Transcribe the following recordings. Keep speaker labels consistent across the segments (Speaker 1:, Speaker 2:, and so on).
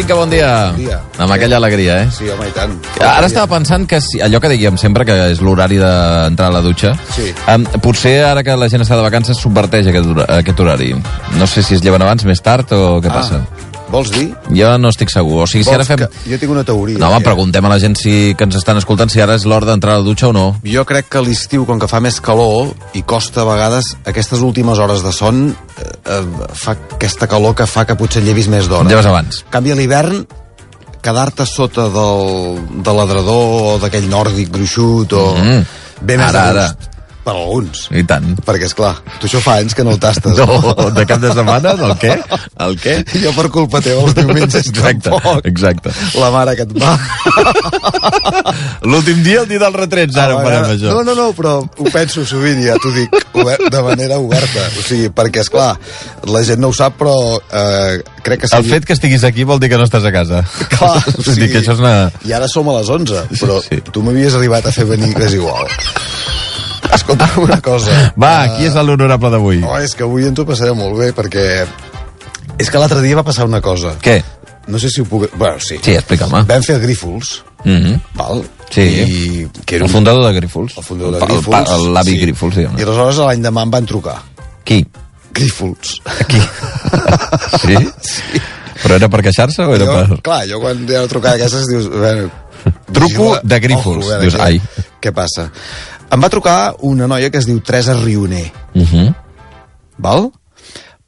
Speaker 1: 5, bon dia.
Speaker 2: Bon dia.
Speaker 1: Amb aquella alegria, eh?
Speaker 2: Sí, home, i tant.
Speaker 1: Ara estava pensant que si, allò que diguem sempre, que és l'horari d'entrar a la dutxa,
Speaker 2: Sí.
Speaker 1: um, potser ara que la gent està de vacances subverteix aquest, aquest horari. No sé si es lleven abans, més tard o què passa.
Speaker 2: Vols dir?
Speaker 1: Jo no estic segur. O sigui, si.
Speaker 2: Vols
Speaker 1: ara fem...
Speaker 2: que... Jo tinc una teoria.
Speaker 1: No, home,
Speaker 2: ja.
Speaker 1: preguntem a la gent si, que ens estan escoltant si ara és l'hora d'entrar a la dutxa o no.
Speaker 2: Jo crec que l'estiu, com que fa més calor i costa a vegades, aquestes últimes hores de son eh, eh, fa aquesta calor que fa que potser llevis més d'hora.
Speaker 1: Lleves abans.
Speaker 2: Canvi, a l'hivern, quedar-te sota del, de l'adredor o d'aquell nòrdic gruixut o...
Speaker 1: Mm.
Speaker 2: Més
Speaker 1: Ara, ara.
Speaker 2: Per alguns.
Speaker 1: I tant.
Speaker 2: Perquè, és clar, tu això fa anys que no el tastes.
Speaker 1: No, de cap de setmana? Del què? El què?
Speaker 2: Jo per culpa teva els diumenges
Speaker 1: Exacte,
Speaker 2: tampoc.
Speaker 1: exacte.
Speaker 2: La mare que et va.
Speaker 1: L'últim dia, el dia dels retrets, ara ho farem, això.
Speaker 2: No, no, no, però ho penso sovint, ja t'ho dic, de manera oberta. O sigui, perquè, és clar, la gent no ho sap, però eh, crec que...
Speaker 1: El fet que estiguis aquí vol dir que no estàs a casa.
Speaker 2: Clar,
Speaker 1: o sigui, que això és una...
Speaker 2: I ara som a les 11, però
Speaker 1: Sí, sí.
Speaker 2: tu m'havies arribat a fer venir, és igual. Escolta'm una cosa.
Speaker 1: Va, qui és l'honorable d'avui?
Speaker 2: Oh, és que avui ens ho passarem molt bé, perquè... És que l'altre dia va passar una cosa.
Speaker 1: Què?
Speaker 2: No sé si ho puc... Bueno, sí.
Speaker 1: Sí, explica'm.
Speaker 2: Vam fer el Grífols,
Speaker 1: Mm -hmm.
Speaker 2: val?
Speaker 1: Sí.
Speaker 2: I que era
Speaker 1: El
Speaker 2: un
Speaker 1: fundador de Grífols.
Speaker 2: el fundador de
Speaker 1: El
Speaker 2: Grífols.
Speaker 1: El, l'avi
Speaker 2: sí.
Speaker 1: Grífols, diguem
Speaker 2: I aleshores l'any demà em van trucar.
Speaker 1: Qui?
Speaker 2: Grífols.
Speaker 1: Qui? sí? sí? Però era per queixar-se o era
Speaker 2: jo,
Speaker 1: per...
Speaker 2: Clar, jo quan hi ha una trucada d'aquestes dius... Bueno,
Speaker 1: Truco de Grífols.
Speaker 2: ojo,
Speaker 1: Dius, ai.
Speaker 2: Què passa? Em va trucar una noia que es diu Teresa Rioner,
Speaker 1: Uh -huh.
Speaker 2: val?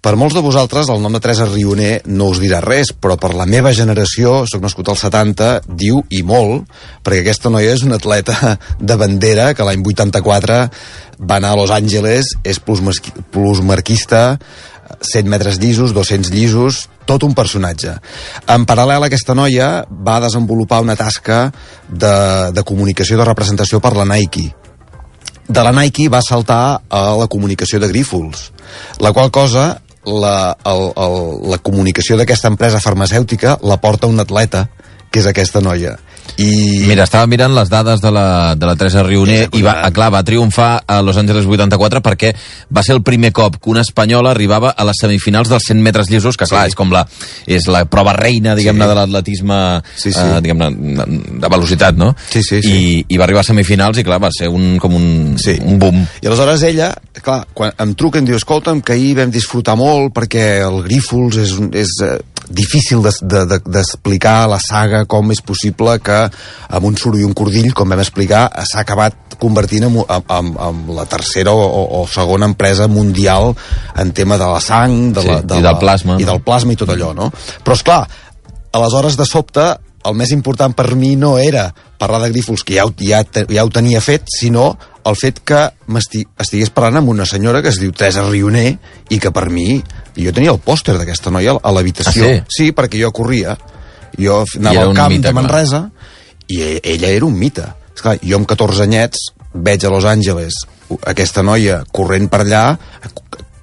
Speaker 2: Per molts de vosaltres el nom de Teresa Rioner no us dirà res, però per la meva generació, sóc nascut als 70, diu i molt, perquè aquesta noia és una atleta de bandera que l'any 84 va anar a Los Angeles, és plusmarquista, 100 metres llisos, 200 llisos, tot un personatge. En paral·lel, aquesta noia va desenvolupar una tasca de, de comunicació de representació per la Nike de la Nike va saltar a la comunicació de Grífols, la qual cosa la, el, el, la comunicació d'aquesta empresa farmacèutica la porta un atleta, que és aquesta noia. I...
Speaker 1: Mira, estava mirant les dades de la, de la Teresa Rioner
Speaker 2: És
Speaker 1: i va, clar, va triomfar a Los Angeles 84 perquè va ser el primer cop que una espanyola arribava a les semifinals dels 100 metres llisos, que clar,
Speaker 2: Sí.
Speaker 1: és com la, és la prova reina, diguem-ne,
Speaker 2: Sí.
Speaker 1: de l'atletisme
Speaker 2: Sí, sí.
Speaker 1: eh, diguem-ne, de velocitat, no?
Speaker 2: Sí, sí, sí.
Speaker 1: I, I va arribar a semifinals i clar, va ser un, com un,
Speaker 2: Sí.
Speaker 1: un boom.
Speaker 2: I aleshores ella, clar, quan em truca em diu, escolta'm, que ahir vam disfrutar molt perquè el Grífols és, un- és eh, difícil d'explicar de, de, d'explicar la saga, com és possible que amb un suro i un cordill, com vam explicar, s'ha acabat convertint en, en, en, en la tercera o, o, o segona empresa mundial en tema de la sang, de
Speaker 1: Sí,
Speaker 2: la, de
Speaker 1: i
Speaker 2: la,
Speaker 1: del plasma,
Speaker 2: i del plasma i tot allò, no? Però, és clar, aleshores, de sobte, el més important per mi no era parlar de Grífols, que ja, ho- ja, ja ho tenia fet, sinó el fet que estigués parlant amb una senyora que es diu Teresa Rioner i que per mi, jo tenia el pòster d'aquesta noia a l'habitació.
Speaker 1: Ah, sí?
Speaker 2: sí, perquè jo corria. Jo anava al camp
Speaker 1: mite,
Speaker 2: de
Speaker 1: clar.
Speaker 2: Manresa i e- ella era un mite. Esclar, jo amb 14 anyets veig a Los Angeles aquesta noia corrent per allà,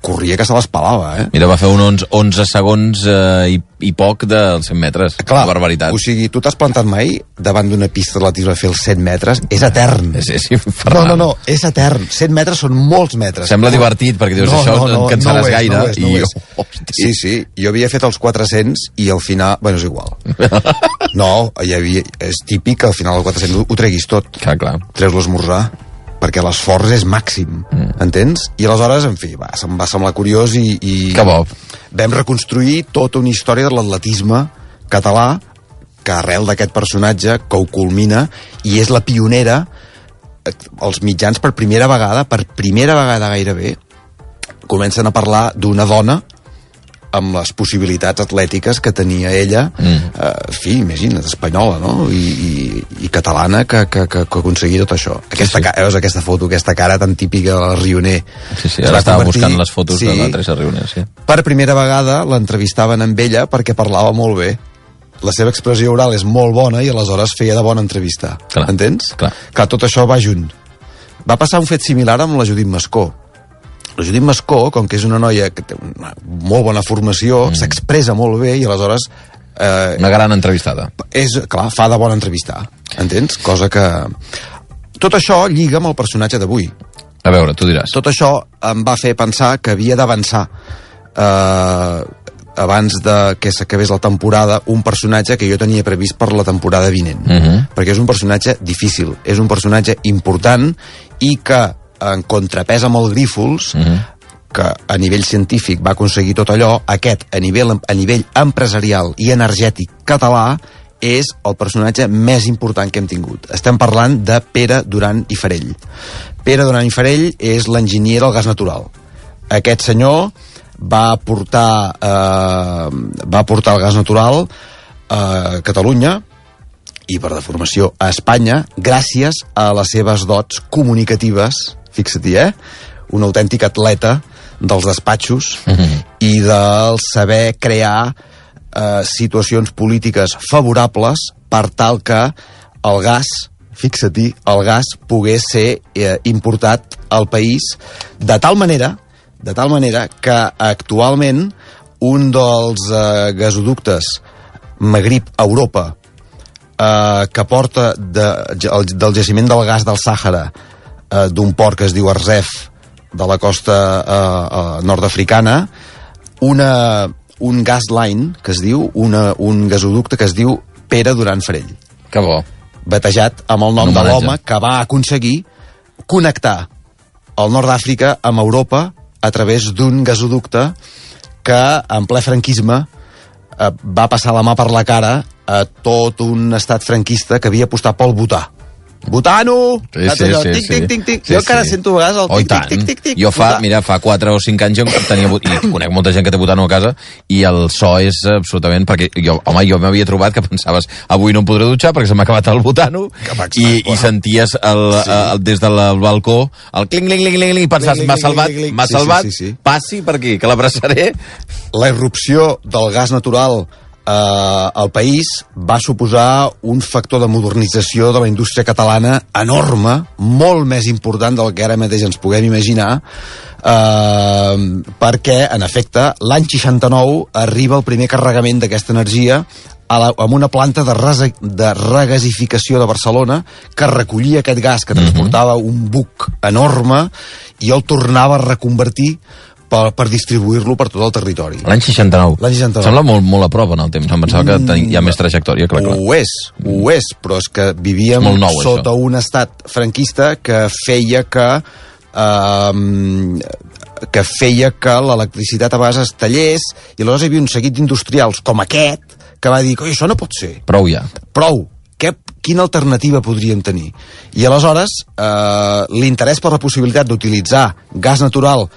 Speaker 2: corria que se les pelava, eh?
Speaker 1: Mira, va fer un 11, 11 segons eh, i, i poc dels 100 metres.
Speaker 2: Clar,
Speaker 1: Una barbaritat.
Speaker 2: o sigui, tu t'has plantat mai davant d'una pista d'atletisme a fer els 100 metres? És etern.
Speaker 1: És, és
Speaker 2: No,
Speaker 1: infernal.
Speaker 2: no, no, és etern. 100 metres són molts metres.
Speaker 1: Sembla divertit, perquè dius, això no et cansaràs
Speaker 2: ho és,
Speaker 1: gaire,
Speaker 2: No és, no
Speaker 1: i-
Speaker 2: és.
Speaker 1: Hosti.
Speaker 2: Sí, sí, jo havia fet els 400 i al final... Bueno, és igual. No, hi havia, és típic que al final del 400 ho, ho treguis tot.
Speaker 1: Clar, clar.
Speaker 2: Treus l'esmorzar perquè l'esforç és màxim, mm. entens? I aleshores, en fi, va, se'm va semblar curiós i, i
Speaker 1: Que bo.
Speaker 2: vam reconstruir tota una història de l'atletisme català que arrel d'aquest personatge que ho culmina i és la pionera eh, els mitjans per primera vegada, per primera vegada gairebé, comencen a parlar d'una dona amb les possibilitats atlètiques que tenia ella, mm. eh, fi, imagina't, espanyola, no? I, i, i catalana que, que, que, que aconseguia tot això. Aquesta,
Speaker 1: sí.
Speaker 2: sí. veus aquesta foto, aquesta cara tan típica de la Rioner.
Speaker 1: Sí, sí, ara
Speaker 2: va
Speaker 1: estava
Speaker 2: convertir-
Speaker 1: buscant les fotos
Speaker 2: sí,
Speaker 1: de la Teresa Rioner, sí.
Speaker 2: per primera vegada l'entrevistaven amb ella perquè parlava molt bé. La seva expressió oral és molt bona i aleshores feia de bona entrevista.
Speaker 1: Clar,
Speaker 2: Entens?
Speaker 1: clar.
Speaker 2: Clar, tot això va junt. Va passar un fet similar amb la Judit Mascó. La Judit Mascó, com que és una noia que té una molt bona formació, mm. s'expressa molt bé i aleshores eh,
Speaker 1: Una gran entrevistada.
Speaker 2: és, clar, fa de bona entrevistar. Entens? Cosa que... Tot això lliga amb el personatge d'avui.
Speaker 1: A veure, tu diràs.
Speaker 2: Tot això em va fer pensar que havia d'avançar. Eh, abans de que s'acabés la temporada, un personatge que jo tenia previst per la temporada vinent.
Speaker 1: Uh -huh.
Speaker 2: Perquè és un personatge difícil, és un personatge important i que, en contrapès amb el Grífols, uh -huh que a nivell científic va aconseguir tot allò, aquest, a nivell, a nivell empresarial i energètic català, és el personatge més important que hem tingut. Estem parlant de Pere Duran i Farell. Pere Duran i Farell és l'enginyer del gas natural. Aquest senyor va portar, eh, va portar el gas natural a Catalunya i per deformació a Espanya gràcies a les seves dots comunicatives, fixa-t'hi, eh? Un autèntic atleta dels despatxos
Speaker 1: Uh -huh.
Speaker 2: i del saber crear eh, situacions polítiques favorables per tal que el gas, fixa-t'hi, el gas pogués ser eh, importat al país de tal manera de tal manera que actualment un dels eh, gasoductes Magrib-Europa eh, que porta de, el, del jaciment del gas del Sàhara eh, d'un port que es diu Arzef de la costa eh, eh, nord-africana una, un gas line que es diu, una, un gasoducte que es diu Pere Duran Farell
Speaker 1: Que bo.
Speaker 2: batejat amb el nom
Speaker 1: Un
Speaker 2: de l'home que va aconseguir connectar el nord d'Àfrica amb Europa a través d'un gasoducte que en ple franquisme eh, va passar la mà per la cara a tot un estat franquista que havia apostat pel votar. Votano!
Speaker 1: Sí, sí,
Speaker 2: allò?
Speaker 1: sí,
Speaker 2: tic,
Speaker 1: sí.
Speaker 2: tic, tic, tic.
Speaker 1: Sí,
Speaker 2: jo encara
Speaker 1: sí.
Speaker 2: sento a vegades el
Speaker 1: Oh,
Speaker 2: tic,
Speaker 1: tant.
Speaker 2: tic, tic, tic, tic.
Speaker 1: Jo fa, mira, fa 4 o 5 anys jo tenia, i conec molta gent que té Butano a casa i el so és absolutament perquè jo, home, jo m'havia trobat que pensaves avui no em podré dutxar perquè se m'ha acabat el Butano
Speaker 2: Que va,
Speaker 1: i, i senties el,
Speaker 2: Sí.
Speaker 1: el, des del balcó el cling, cling, cling, cling, cling i pensaves m'ha salvat, m'ha
Speaker 2: Sí, sí,
Speaker 1: salvat
Speaker 2: sí, sí.
Speaker 1: passi per aquí, que l'abraçaré
Speaker 2: la irrupció del gas natural eh, al país va suposar un factor de modernització de la indústria catalana enorme, molt més important del que ara mateix ens puguem imaginar, eh, perquè, en efecte, l'any 69 arriba el primer carregament d'aquesta energia a la, amb una planta de, resa, de regasificació de Barcelona que recollia aquest gas que transportava un buc enorme i el tornava a reconvertir per, per distribuir-lo per tot el territori.
Speaker 1: l'any 69.
Speaker 2: L'any 69.
Speaker 1: Sembla molt, molt a prop en el temps em pensava que tenia, hi ha més trajectòria clar, clar.
Speaker 2: Ho és, ho és, però és que vivíem
Speaker 1: És nou,
Speaker 2: sota
Speaker 1: això.
Speaker 2: un estat franquista que feia que eh, que feia que l'electricitat a vegades es tallés i aleshores hi havia un seguit d'industrials com aquest que va dir, oi, això no pot ser
Speaker 1: prou ja
Speaker 2: prou, què, quina alternativa podríem tenir? I aleshores, eh, l'interès per la possibilitat d'utilitzar gas natural,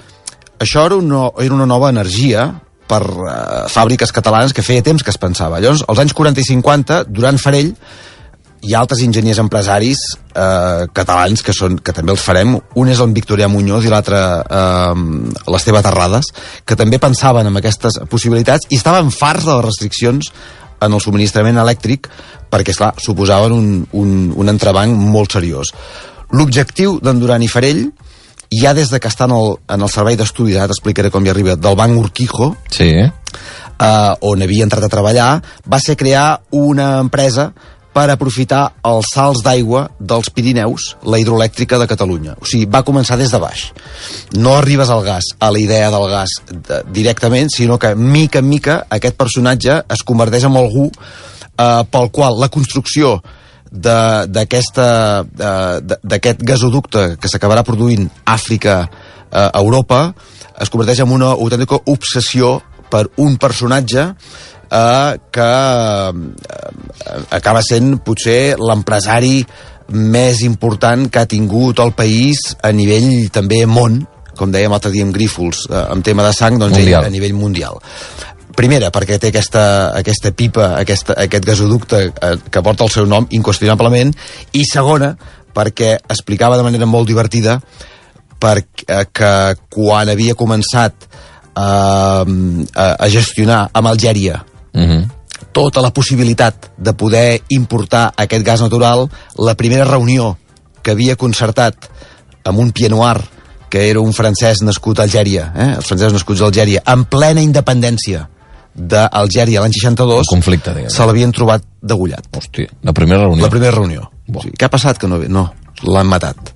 Speaker 2: això era una, era una nova energia per eh, fàbriques catalanes que feia temps que es pensava. Llavors, als anys 40 i 50, Duran Farell hi ha altres enginyers empresaris eh, catalans que, són, que també els farem. Un és el Victorià Muñoz i l'altre eh, l'Esteve Terrades, que també pensaven en aquestes possibilitats i estaven farts de les restriccions en el subministrament elèctric perquè, esclar, suposaven un, un, un entrebanc molt seriós. L'objectiu d'en Duran i Farell ja des de que està en el, en el servei d'estudi, ara t'explicaré com hi arriba, del Banc Urquijo,
Speaker 1: sí,
Speaker 2: eh, on havia entrat a treballar, va ser crear una empresa per aprofitar els salts d'aigua dels Pirineus, la hidroelèctrica de Catalunya. O sigui, va començar des de baix. No arribes al gas, a la idea del gas de, directament, sinó que mica en mica aquest personatge es converteix en algú eh, pel qual la construcció d'aquest gasoducte que s'acabarà produint Àfrica eh, Europa es converteix en una autèntica obsessió per un personatge eh, que eh, acaba sent potser l'empresari més important que ha tingut el país a nivell també món, com dèiem l'altre dia amb Grífols, eh, amb tema de sang, doncs ell a nivell mundial. Primera, perquè té aquesta, aquesta pipa, aquesta, aquest gasoducte eh, que porta el seu nom, inqüestionablement, i segona, perquè explicava de manera molt divertida perquè que quan havia començat eh, a, a gestionar amb Algèria
Speaker 1: uh -huh.
Speaker 2: tota la possibilitat de poder importar aquest gas natural, la primera reunió que havia concertat amb un pianoir que era un francès nascut a Algèria, eh? els francesos nascuts a Algèria, en plena independència d'Algèria l'any 62,
Speaker 1: El conflicte, diguem.
Speaker 2: se l'havien trobat degullat.
Speaker 1: hòstia, la primera reunió
Speaker 2: La primera reunió.
Speaker 1: Bo.
Speaker 2: O sigui, què ha passat? Que no, ve? no l'han matat.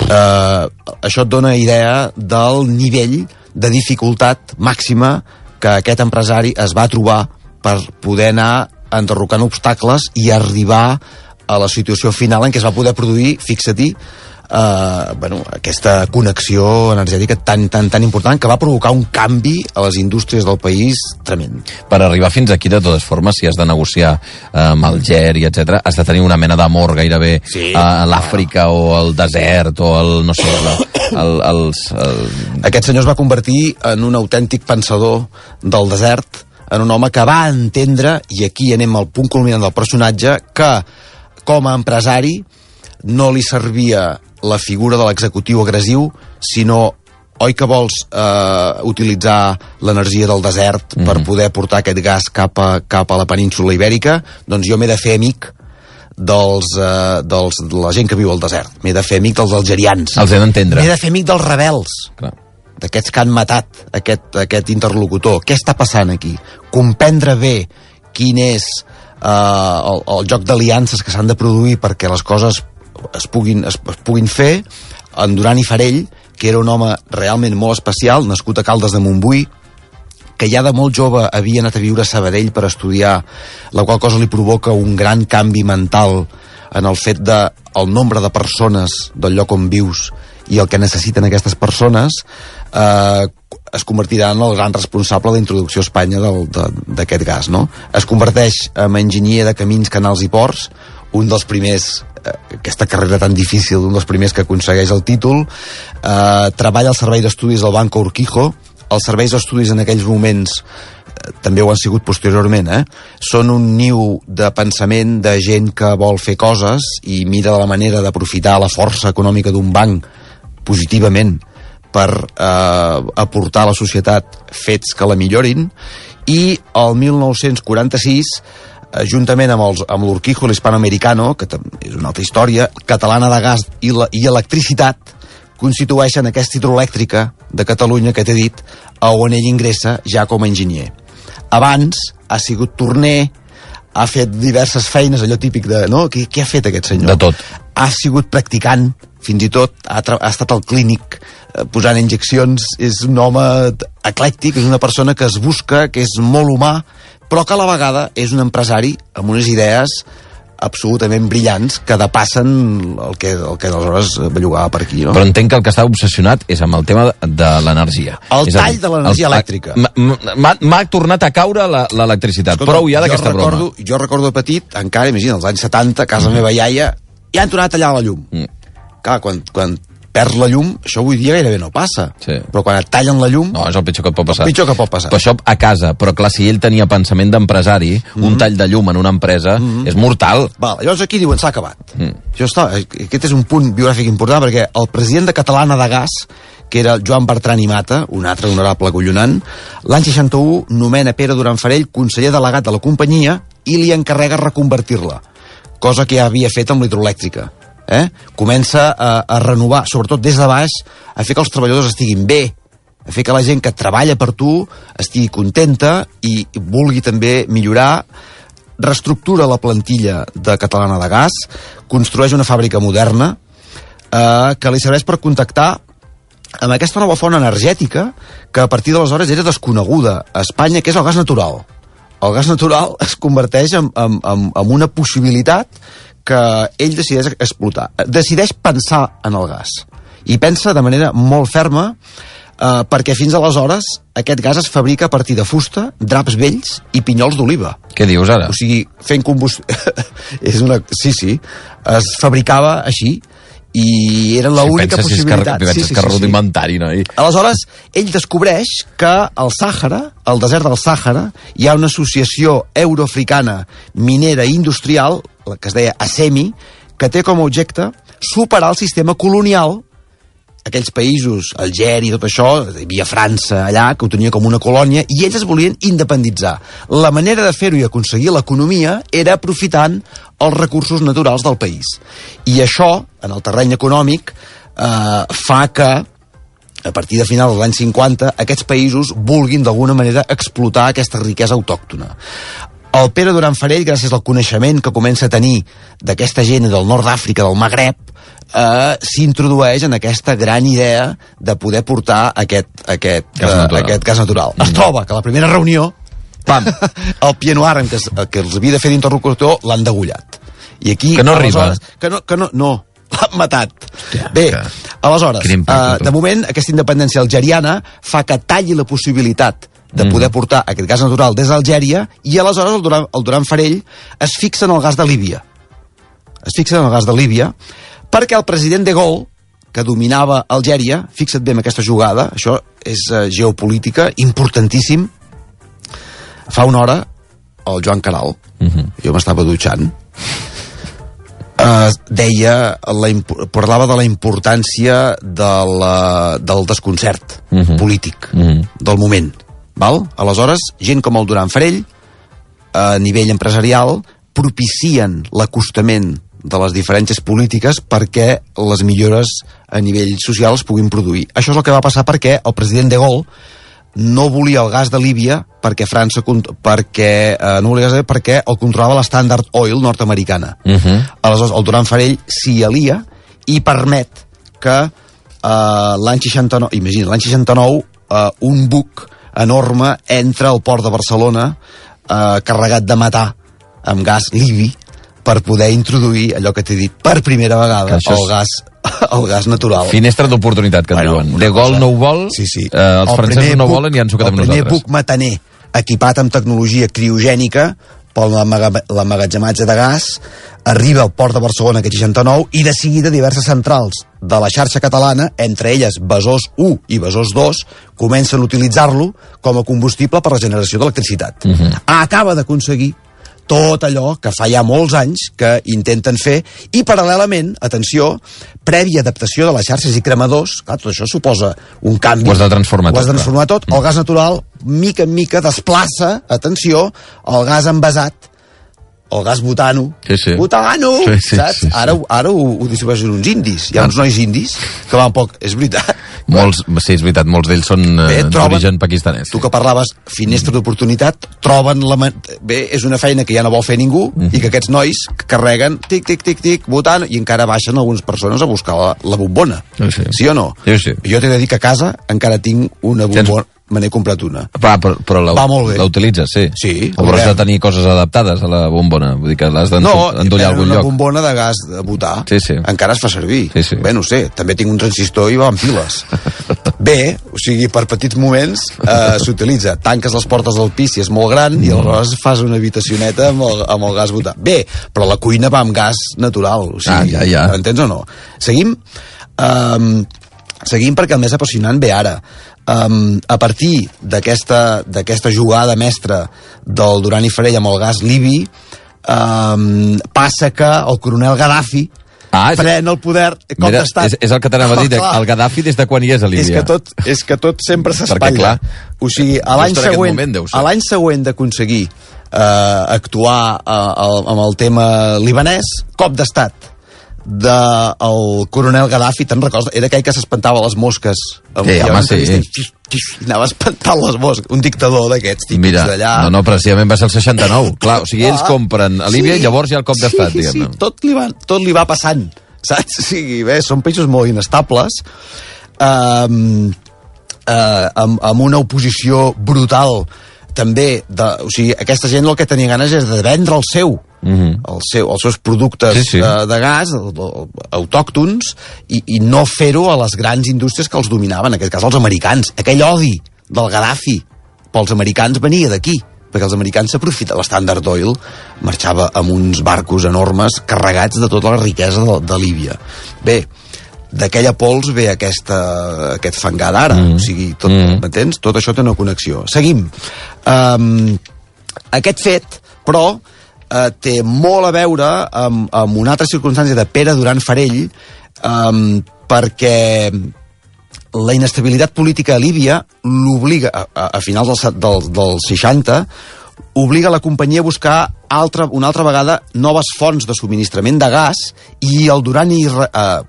Speaker 2: Uh, això et dona idea del nivell de dificultat màxima que aquest empresari es va trobar per poder anar enderrocant obstacles i arribar a la situació final en què es va poder produir, fixa-t'hi, eh, bueno, aquesta connexió energètica tan, tan, tan important que va provocar un canvi a les indústries del país tremend.
Speaker 1: Per arribar fins aquí, de totes formes, si has de negociar eh, amb Algeri, etc, has de tenir una mena d'amor gairebé
Speaker 2: Sí.
Speaker 1: a l'Àfrica o al desert o el, no sé, la, el, els... El...
Speaker 2: Aquest senyor es va convertir en un autèntic pensador del desert, en un home que va entendre, i aquí anem al punt culminant del personatge, que com a empresari no li servia la figura de l'executiu agressiu, sinó oi que vols eh, utilitzar l'energia del desert mm -hmm. per poder portar aquest gas cap a, cap a la península ibèrica? Doncs jo m'he de fer amic dels, eh, dels, de la gent que viu al desert. M'he de fer amic dels algerians.
Speaker 1: Els he d'entendre.
Speaker 2: M'he de fer amic dels rebels
Speaker 1: Clar.
Speaker 2: d'aquests que han matat aquest, aquest interlocutor. Què està passant aquí? Comprendre bé quin és eh, el, el joc d'aliances que s'han de produir perquè les coses es puguin, es, es puguin fer, en Duran i Farell, que era un home realment molt especial, nascut a Caldes de Montbui, que ja de molt jove havia anat a viure a Sabadell per estudiar, la qual cosa li provoca un gran canvi mental en el fet de el nombre de persones del lloc on vius i el que necessiten aquestes persones eh, es convertirà en el gran responsable de la introducció a Espanya del- de- d'aquest gas. No? Es converteix en enginyer de camins, canals i ports, un dels primers aquesta carrera tan difícil, un dels primers que aconsegueix el títol, eh, treballa al servei d'estudis del Banco Urquijo, els serveis d'estudis en aquells moments eh, també ho han sigut posteriorment, eh? són un niu de pensament de gent que vol fer coses i mira la manera d'aprofitar la força econòmica d'un banc positivament per eh, aportar a la societat fets que la millorin i el 1946 eh, juntament amb, els, amb l'Urquijo l'Hispanoamericano, que és una altra història, catalana de gas i, la, i electricitat, constitueixen aquesta hidroelèctrica de Catalunya que t'he dit, a on ell ingressa ja com a enginyer. Abans ha sigut torner, ha fet diverses feines, allò típic de... No? Què, què ha fet aquest senyor?
Speaker 1: De tot.
Speaker 2: Ha sigut practicant, fins i tot ha, ha estat al clínic eh, posant injeccions, és un home eclèctic, és una persona que es busca, que és molt humà, però que a la vegada és un empresari amb unes idees absolutament brillants que depassen el que, el que aleshores bellugava per aquí. No?
Speaker 1: Però entenc que el que està obsessionat és amb el tema de- l'energia.
Speaker 2: El
Speaker 1: És
Speaker 2: tall
Speaker 1: dir,
Speaker 2: de l'energia
Speaker 1: el-
Speaker 2: elèctrica.
Speaker 1: M'ha tornat a caure la- l'electricitat. Prou ja d'aquesta broma.
Speaker 2: Jo recordo de petit, encara, imagina, als anys 70, a casa mm. meva iaia, ja han tornat a tallar la llum.
Speaker 1: Mm.
Speaker 2: Clar, quan, quan perds la llum, això avui dia gairebé no passa.
Speaker 1: Sí.
Speaker 2: Però quan et tallen la llum,
Speaker 1: No, és el pitjor que et pot passar.
Speaker 2: El pitjor que pot passar.
Speaker 1: Però això a casa, però clar, si ell tenia pensament d'empresari, mm. un tall de llum en una empresa mm. és mortal.
Speaker 2: Val, llavors aquí diuen s'ha acabat.
Speaker 1: Mm.
Speaker 2: Això està, aquest és un punt biogràfic important perquè el president de Catalana de Gas, que era Joan Bertran i Mata, un altre honorable collonant, l'any 61 nomena Pere Duran Farell conseller delegat de la companyia i li encarrega reconvertir-la, cosa que ja havia fet amb l'hidroelèctrica. Eh? Comença a, a renovar, sobretot des de baix, a fer que els treballadors estiguin bé, a fer que la gent que treballa per tu estigui contenta i vulgui també millorar reestructura la plantilla de Catalana de Gas, construeix una fàbrica moderna eh, que li serveix per contactar amb aquesta nova font energètica que a partir d'aleshores era desconeguda a Espanya, que és el gas natural. El gas natural es converteix en, en, en, en una possibilitat que ell decideix explotar. Decideix pensar en el gas. I pensa de manera molt ferma eh, perquè fins aleshores aquest gas es fabrica a partir de fusta, draps vells i pinyols d'oliva.
Speaker 1: Què dius ara?
Speaker 2: O sigui, fent combustió... és una... Sí, sí. Es fabricava així i era l'única
Speaker 1: si és
Speaker 2: possibilitat.
Speaker 1: pensa és que rudimentari, noi.
Speaker 2: Aleshores, ell descobreix que al Sàhara, al desert del Sàhara, hi ha una associació euroafricana minera i industrial, la que es deia ASEMI, que té com a objecte superar el sistema colonial aquells països, Algeri i tot això, hi havia França allà, que ho tenia com una colònia, i ells es volien independitzar. La manera de fer-ho i aconseguir l'economia era aprofitant els recursos naturals del país. I això, en el terreny econòmic, eh, fa que a partir de final dels anys 50, aquests països vulguin d'alguna manera explotar aquesta riquesa autòctona. El Pere Duran Farell, gràcies al coneixement que comença a tenir d'aquesta gent del nord d'Àfrica, del Magreb, eh, s'introdueix en aquesta gran idea de poder portar aquest, aquest,
Speaker 1: Gas
Speaker 2: eh,
Speaker 1: natural.
Speaker 2: aquest gas natural. Es troba que la primera reunió
Speaker 1: Pam!
Speaker 2: el Pienoir que, es, que els havia de fer d'interlocutor l'han degullat. I aquí...
Speaker 1: Que no arriba.
Speaker 2: Que no, que no, no l'han matat.
Speaker 1: Hòstia,
Speaker 2: Bé,
Speaker 1: que-
Speaker 2: aleshores,
Speaker 1: impacte,
Speaker 2: uh, de moment, aquesta independència algeriana fa que talli la possibilitat de
Speaker 1: Mm.
Speaker 2: poder portar aquest gas natural des d'Algèria i aleshores el Duran, el Duran Farell es fixa en el gas de Líbia. Es fixa en el gas de Líbia perquè el president de Gaulle, que dominava Algèria, fixa't bé en aquesta jugada, això és uh, geopolítica importantíssim, fa una hora el Joan Caral,
Speaker 1: Mhm.
Speaker 2: jo m'estava dutxant, eh, deia, la, parlava de la importància de la, del desconcert
Speaker 1: Mhm.
Speaker 2: polític
Speaker 1: Mhm.
Speaker 2: del moment. Val? Aleshores, gent com el Duran Farell, a nivell empresarial, propicien l'acostament de les diferències polítiques perquè les millores a nivell social es puguin produir. Això és el que va passar perquè el president de Gaulle no volia el gas de Líbia perquè França perquè eh, no volia gas de Líbia perquè el controlava la Standard Oil nord-americana.
Speaker 1: Mhm.
Speaker 2: Aleshores, el Duran Farell s'hi alia i permet que eh, l'any 69, imagina, l'any 69, eh, un buc enorme entra al port de Barcelona eh, carregat de matar amb gas libi per poder introduir allò que t'he dit per primera vegada, el
Speaker 1: és-
Speaker 2: gas, el gas natural.
Speaker 1: Finestra d'oportunitat, que en
Speaker 2: Bueno,
Speaker 1: diuen. De
Speaker 2: cosa-
Speaker 1: no ho vol,
Speaker 2: Sí, sí.
Speaker 1: eh, els
Speaker 2: El
Speaker 1: francesos no
Speaker 2: buc-
Speaker 1: volen i han sucat amb
Speaker 2: El primer
Speaker 1: nosaltres.
Speaker 2: buc mataner equipat amb tecnologia criogènica l'amaga- l'emmagatzematge de gas arriba al port de Barcelona aquest 69 i de seguida diverses centrals de la xarxa catalana, entre elles Besòs 1 i Besòs 2, comencen a utilitzar-lo com a combustible per la generació d'electricitat. Acaba d'aconseguir tot allò que fa ja molts anys que intenten fer i paral·lelament, atenció, prèvia adaptació de les xarxes i cremadors, clar, tot això suposa un canvi.
Speaker 1: Ho has de transformar
Speaker 2: Ho has
Speaker 1: tot,
Speaker 2: de transformar tot. El gas natural, mica en mica, desplaça, atenció, el gas envasat, el gas butano.
Speaker 1: Sí, sí.
Speaker 2: Butano!
Speaker 1: Sí, sí,
Speaker 2: saps?
Speaker 1: sí, sí.
Speaker 2: Ara, ara ho, ho distribueixen uns indis. Hi ha uns nois indis que van poc... És veritat.
Speaker 1: Molts, sí, és veritat, molts d'ells són eh, d'origen pakistanès.
Speaker 2: Tu que parlaves finestra d'oportunitat, troben la... Bé, és una feina que ja no vol fer ningú
Speaker 1: Mhm.
Speaker 2: i que aquests nois carreguen tic, tic, tic, tic, votant i encara baixen algunes persones a buscar la, la bombona.
Speaker 1: Sí, sí.
Speaker 2: sí o no?
Speaker 1: Sí, sí.
Speaker 2: Jo t'he de dir que a casa encara tinc una
Speaker 1: Tens-
Speaker 2: bombona. Me n'he comprat una.
Speaker 1: Va, però, però la,
Speaker 2: Va molt bé.
Speaker 1: la utilitzes, sí.
Speaker 2: Sí,
Speaker 1: O però has de tenir coses adaptades a la bombona, vull dir que l'has d'endollar
Speaker 2: No,
Speaker 1: a algun
Speaker 2: una
Speaker 1: lloc.
Speaker 2: bombona de gas de butà.
Speaker 1: Sí, sí.
Speaker 2: Encara es fa servir.
Speaker 1: Sí, sí.
Speaker 2: Bé, no sé, també tinc un transistor i va amb piles. Bé, o sigui, per petits moments eh, s'utilitza. Tanques les portes del pis si és molt gran i aleshores fas una habitacioneta amb el, amb el gas butà. Bé, però la cuina va amb gas natural. O sigui,
Speaker 1: Ah, ja, ja.
Speaker 2: Entens o no? Seguim? Um, seguim perquè el més apassionant ve ara. Um, a partir d'aquesta d'aquesta jugada mestra del Duran i Farell amb el gas libi, um, passa que el coronel Gaddafi
Speaker 1: Ah, és-
Speaker 2: pren el poder cop
Speaker 1: Mira,
Speaker 2: d'estat.
Speaker 1: és, és el que t'anava a dir,
Speaker 2: clar.
Speaker 1: el Gaddafi des de quan hi és a Líbia.
Speaker 2: És que tot, és que tot sempre s'espatlla. O sigui, a l'any següent,
Speaker 1: moment
Speaker 2: a l'any següent d'aconseguir eh, actuar eh, el, amb el tema libanès, cop d'estat del el coronel Gaddafi, te'n recordes? Era aquell que s'espantava les mosques.
Speaker 1: Sí, home, sí.
Speaker 2: i anava espantant les mosques. Un dictador d'aquests típics
Speaker 1: Mira,
Speaker 2: d'allà.
Speaker 1: no, no, precisament va ser el 69. Clar, o sigui, ells
Speaker 2: Ah,
Speaker 1: compren a Líbia i llavors hi ha el cop d'estat,
Speaker 2: sí,
Speaker 1: diguem-ne.
Speaker 2: Sí, tot li, va, tot li va passant, saps? O sigui, bé, són països molt inestables, um, uh, amb, amb una oposició brutal també, de, o sigui, aquesta gent el que tenia ganes és de vendre el seu,
Speaker 1: Mhm.
Speaker 2: el seu, els seus productes
Speaker 1: Sí, sí.
Speaker 2: eh, de gas autòctons i, i no fer-ho a les grans indústries que els dominaven, en aquest cas els americans. Aquell odi del Gaddafi pels americans venia d'aquí perquè els americans s'aprofiten. L'Standard Oil marxava amb uns barcos enormes carregats de tota la riquesa de, de Líbia. Bé, d'aquella pols ve aquesta, aquest fangar d'ara, mm. o sigui, tot,
Speaker 1: Mm.
Speaker 2: m'entens? Tot això té una connexió. Seguim. Um, aquest fet, però, eh, té molt a veure amb, amb una altra circumstància de Pere Duran Farell, um, perquè la inestabilitat política a Líbia l'obliga, a, a, finals dels, del, dels 60, obliga la companyia a buscar altra, una altra vegada noves fonts de subministrament de gas i el Duran i... Eh,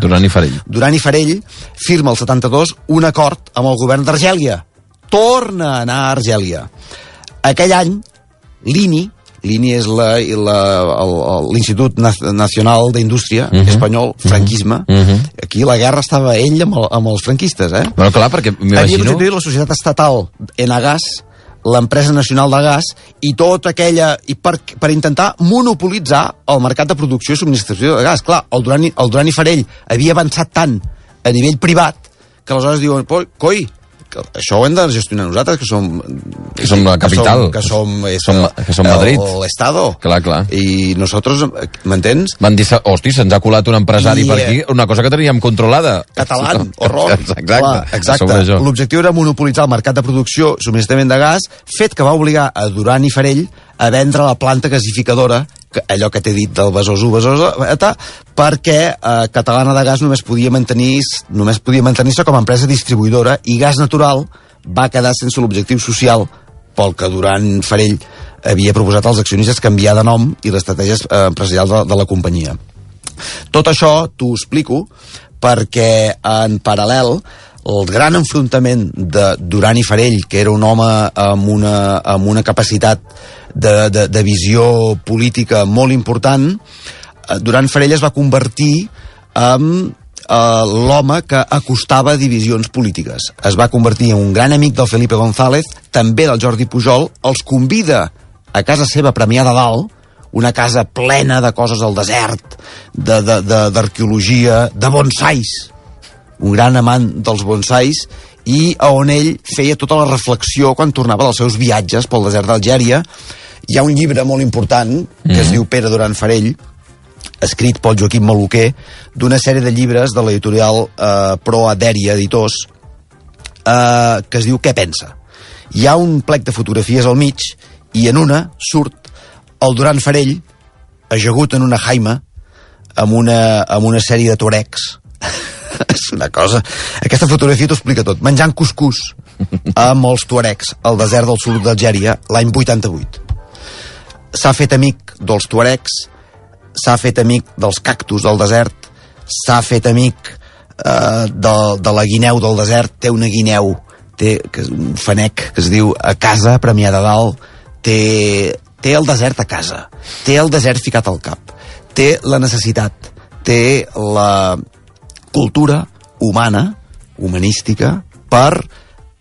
Speaker 2: Duran i
Speaker 1: Farell.
Speaker 2: Duran i Farell firma el 72 un acord amb el govern d'Argèlia. Torna a anar a Argèlia. Aquell any, l'INI l'INI és l'Institut Na- Nacional d'Indústria
Speaker 1: Mhm.
Speaker 2: espanyol, franquisme.
Speaker 1: Mhm.
Speaker 2: Aquí la guerra estava ell amb, el, amb els franquistes, eh?
Speaker 1: Bueno, clar, perquè
Speaker 2: Havia
Speaker 1: m'imagino...
Speaker 2: constituït la societat estatal Enagas, l'empresa nacional de gas, i tot aquella... i per, per intentar monopolitzar el mercat de producció i subministració de gas. Clar, el Duran, el Duran i Farell havia avançat tant a nivell privat que aleshores diuen, "Poi, coi, això ho hem de gestionar nosaltres, que som...
Speaker 1: Que som la capital.
Speaker 2: Que som, que
Speaker 1: Som-
Speaker 2: som,
Speaker 1: que som Madrid.
Speaker 2: L'Estado.
Speaker 1: Clar, clar.
Speaker 2: I nosaltres, m'entens?
Speaker 1: Van dir, hosti, se'ns ha colat un empresari
Speaker 2: I,
Speaker 1: per aquí, una cosa que teníem controlada.
Speaker 2: català, horror.
Speaker 1: Exacte,
Speaker 2: Clar, exacte.
Speaker 1: això.
Speaker 2: L'objectiu era monopolitzar el mercat de producció subministrament de gas, fet que va obligar a Duran i Farell a vendre la planta gasificadora, allò que t'he dit del Besòs 1, Besòs eta, perquè eh, Catalana de Gas només podia mantenir només podia mantenir-se com a empresa distribuïdora i Gas Natural va quedar sense l'objectiu social pel que Duran Farell havia proposat als accionistes canviar de nom i l'estratègia eh, empresarial de, de la companyia. Tot això t'ho explico perquè en paral·lel el gran enfrontament de Duran i Farell, que era un home amb una, amb una capacitat de, de, de visió política molt important, eh, Duran Farell es va convertir en eh, l'home que acostava divisions polítiques. Es va convertir en un gran amic del Felipe González, també del Jordi Pujol, els convida a casa seva premiada dalt, una casa plena de coses al desert, d'arqueologia, de, de, de bonsais, un gran amant dels bonsais, i a on ell feia tota la reflexió quan tornava dels seus viatges pel desert d'Algèria. Hi ha un llibre molt important que es diu Pere Duran Farell, escrit pel Joaquim Maluquer, d'una sèrie de llibres de l'editorial eh, Pro Adèria Editors, eh, que es diu Què pensa? Hi ha un plec de fotografies al mig i en una surt el Duran Farell ajagut en una jaima amb una, amb una sèrie de torecs és una cosa... Aquesta fotografia t'ho explica tot. Menjant cuscús amb els tuaregs al desert del sud d'Algèria l'any 88. S'ha fet amic dels tuaregs, s'ha fet amic dels cactus del desert, s'ha fet amic eh, de, de la guineu del desert, té una guineu, té que, un fanec que es diu a casa, Premià de Dalt, té, té el desert a casa, té el desert ficat al cap, té la necessitat, té la cultura humana, humanística, per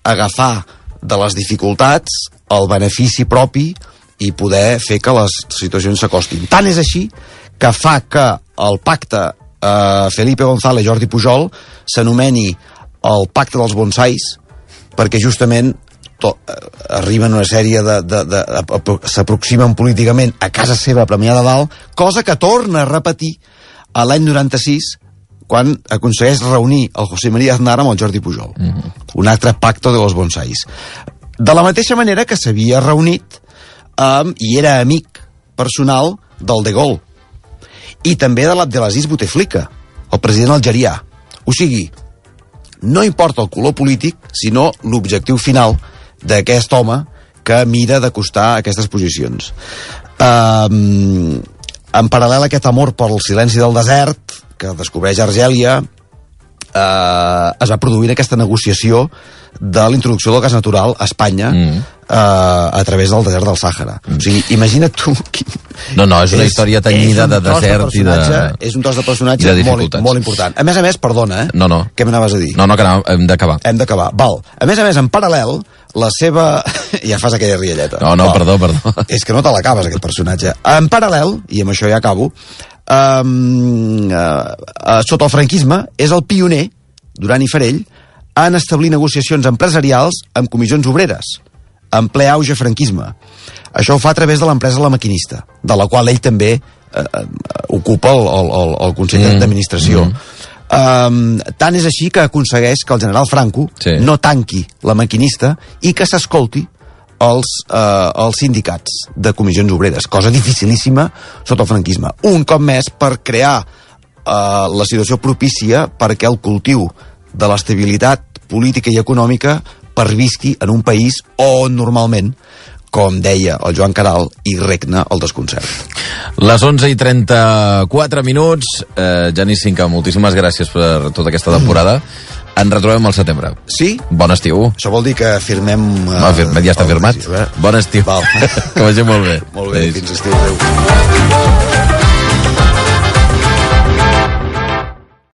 Speaker 2: agafar de les dificultats el benefici propi i poder fer que les situacions s'acostin. Tant és així que fa que el pacte eh, Felipe González Jordi Pujol s'anomeni el pacte dels bonsais perquè justament to, eh, arriben una sèrie de... de, de, de s'aproximen políticament a casa seva a Premià de Dalt, cosa que torna a repetir a l'any 96 quan aconsegueix reunir el José María Aznar amb el Jordi Pujol. Mm -hmm. Un altre pacte de los bonsais. De la mateixa manera que s'havia reunit um, i era amic personal del De Gaulle i també de l'Abdelaziz Bouteflika, el president algerià. O sigui, no importa el color polític, sinó l'objectiu final d'aquest home que mira d'acostar aquestes posicions. Um, en paral·lel a aquest amor pel silenci del desert, que descobreix Argèlia, eh, es va produir aquesta negociació de la introducció del gas natural a Espanya mm. eh, a través del desert del Sàhara. Mm. O sigui, imagina't tu... Quin...
Speaker 1: No, no, és una història tenyida
Speaker 2: és
Speaker 1: de desert i de...
Speaker 2: És un tros de personatge
Speaker 1: de
Speaker 2: molt, molt important. A més a més, perdona, eh?
Speaker 1: No, no.
Speaker 2: Què m'anaves a dir?
Speaker 1: No, no, que no, hem d'acabar.
Speaker 2: Hem d'acabar. Val. A més a més, en paral·lel, la seva... ja fas aquella rialleta.
Speaker 1: No, no,
Speaker 2: Val.
Speaker 1: perdó, perdó.
Speaker 2: És que no te l'acabes, aquest personatge. En paral·lel, i amb això ja acabo, um, uh, uh, sota el franquisme, és el pioner, Duran i Farell, en establir negociacions empresarials amb comissions obreres, en ple auge franquisme. Això ho fa a través de l'empresa La Maquinista, de la qual ell també eh, eh, ocupa el, el, el, el Consell
Speaker 1: Mm.
Speaker 2: d'Administració. Um, tant és així que aconsegueix que el general Franco
Speaker 1: Sí.
Speaker 2: no tanqui la maquinista i que s'escolti els, eh, els sindicats de comissions obreres, cosa dificilíssima sota el franquisme. Un cop més per crear eh, la situació propícia perquè el cultiu de l'estabilitat política i econòmica pervisqui en un país on normalment com deia el Joan Caral, hi regna el desconcert.
Speaker 1: Les 11 i 34 minuts. Eh, Genís Cinca, moltíssimes gràcies per tota aquesta temporada. Ens retrobem al setembre.
Speaker 2: Sí?
Speaker 1: Bon estiu.
Speaker 2: Això vol dir que firmem... Uh,
Speaker 1: No, firmat, ja està firmat. Bon estiu.
Speaker 2: Val.
Speaker 1: que vagi molt bé.
Speaker 2: Molt bé,
Speaker 1: Adéu.
Speaker 2: fins estiu. Adéu.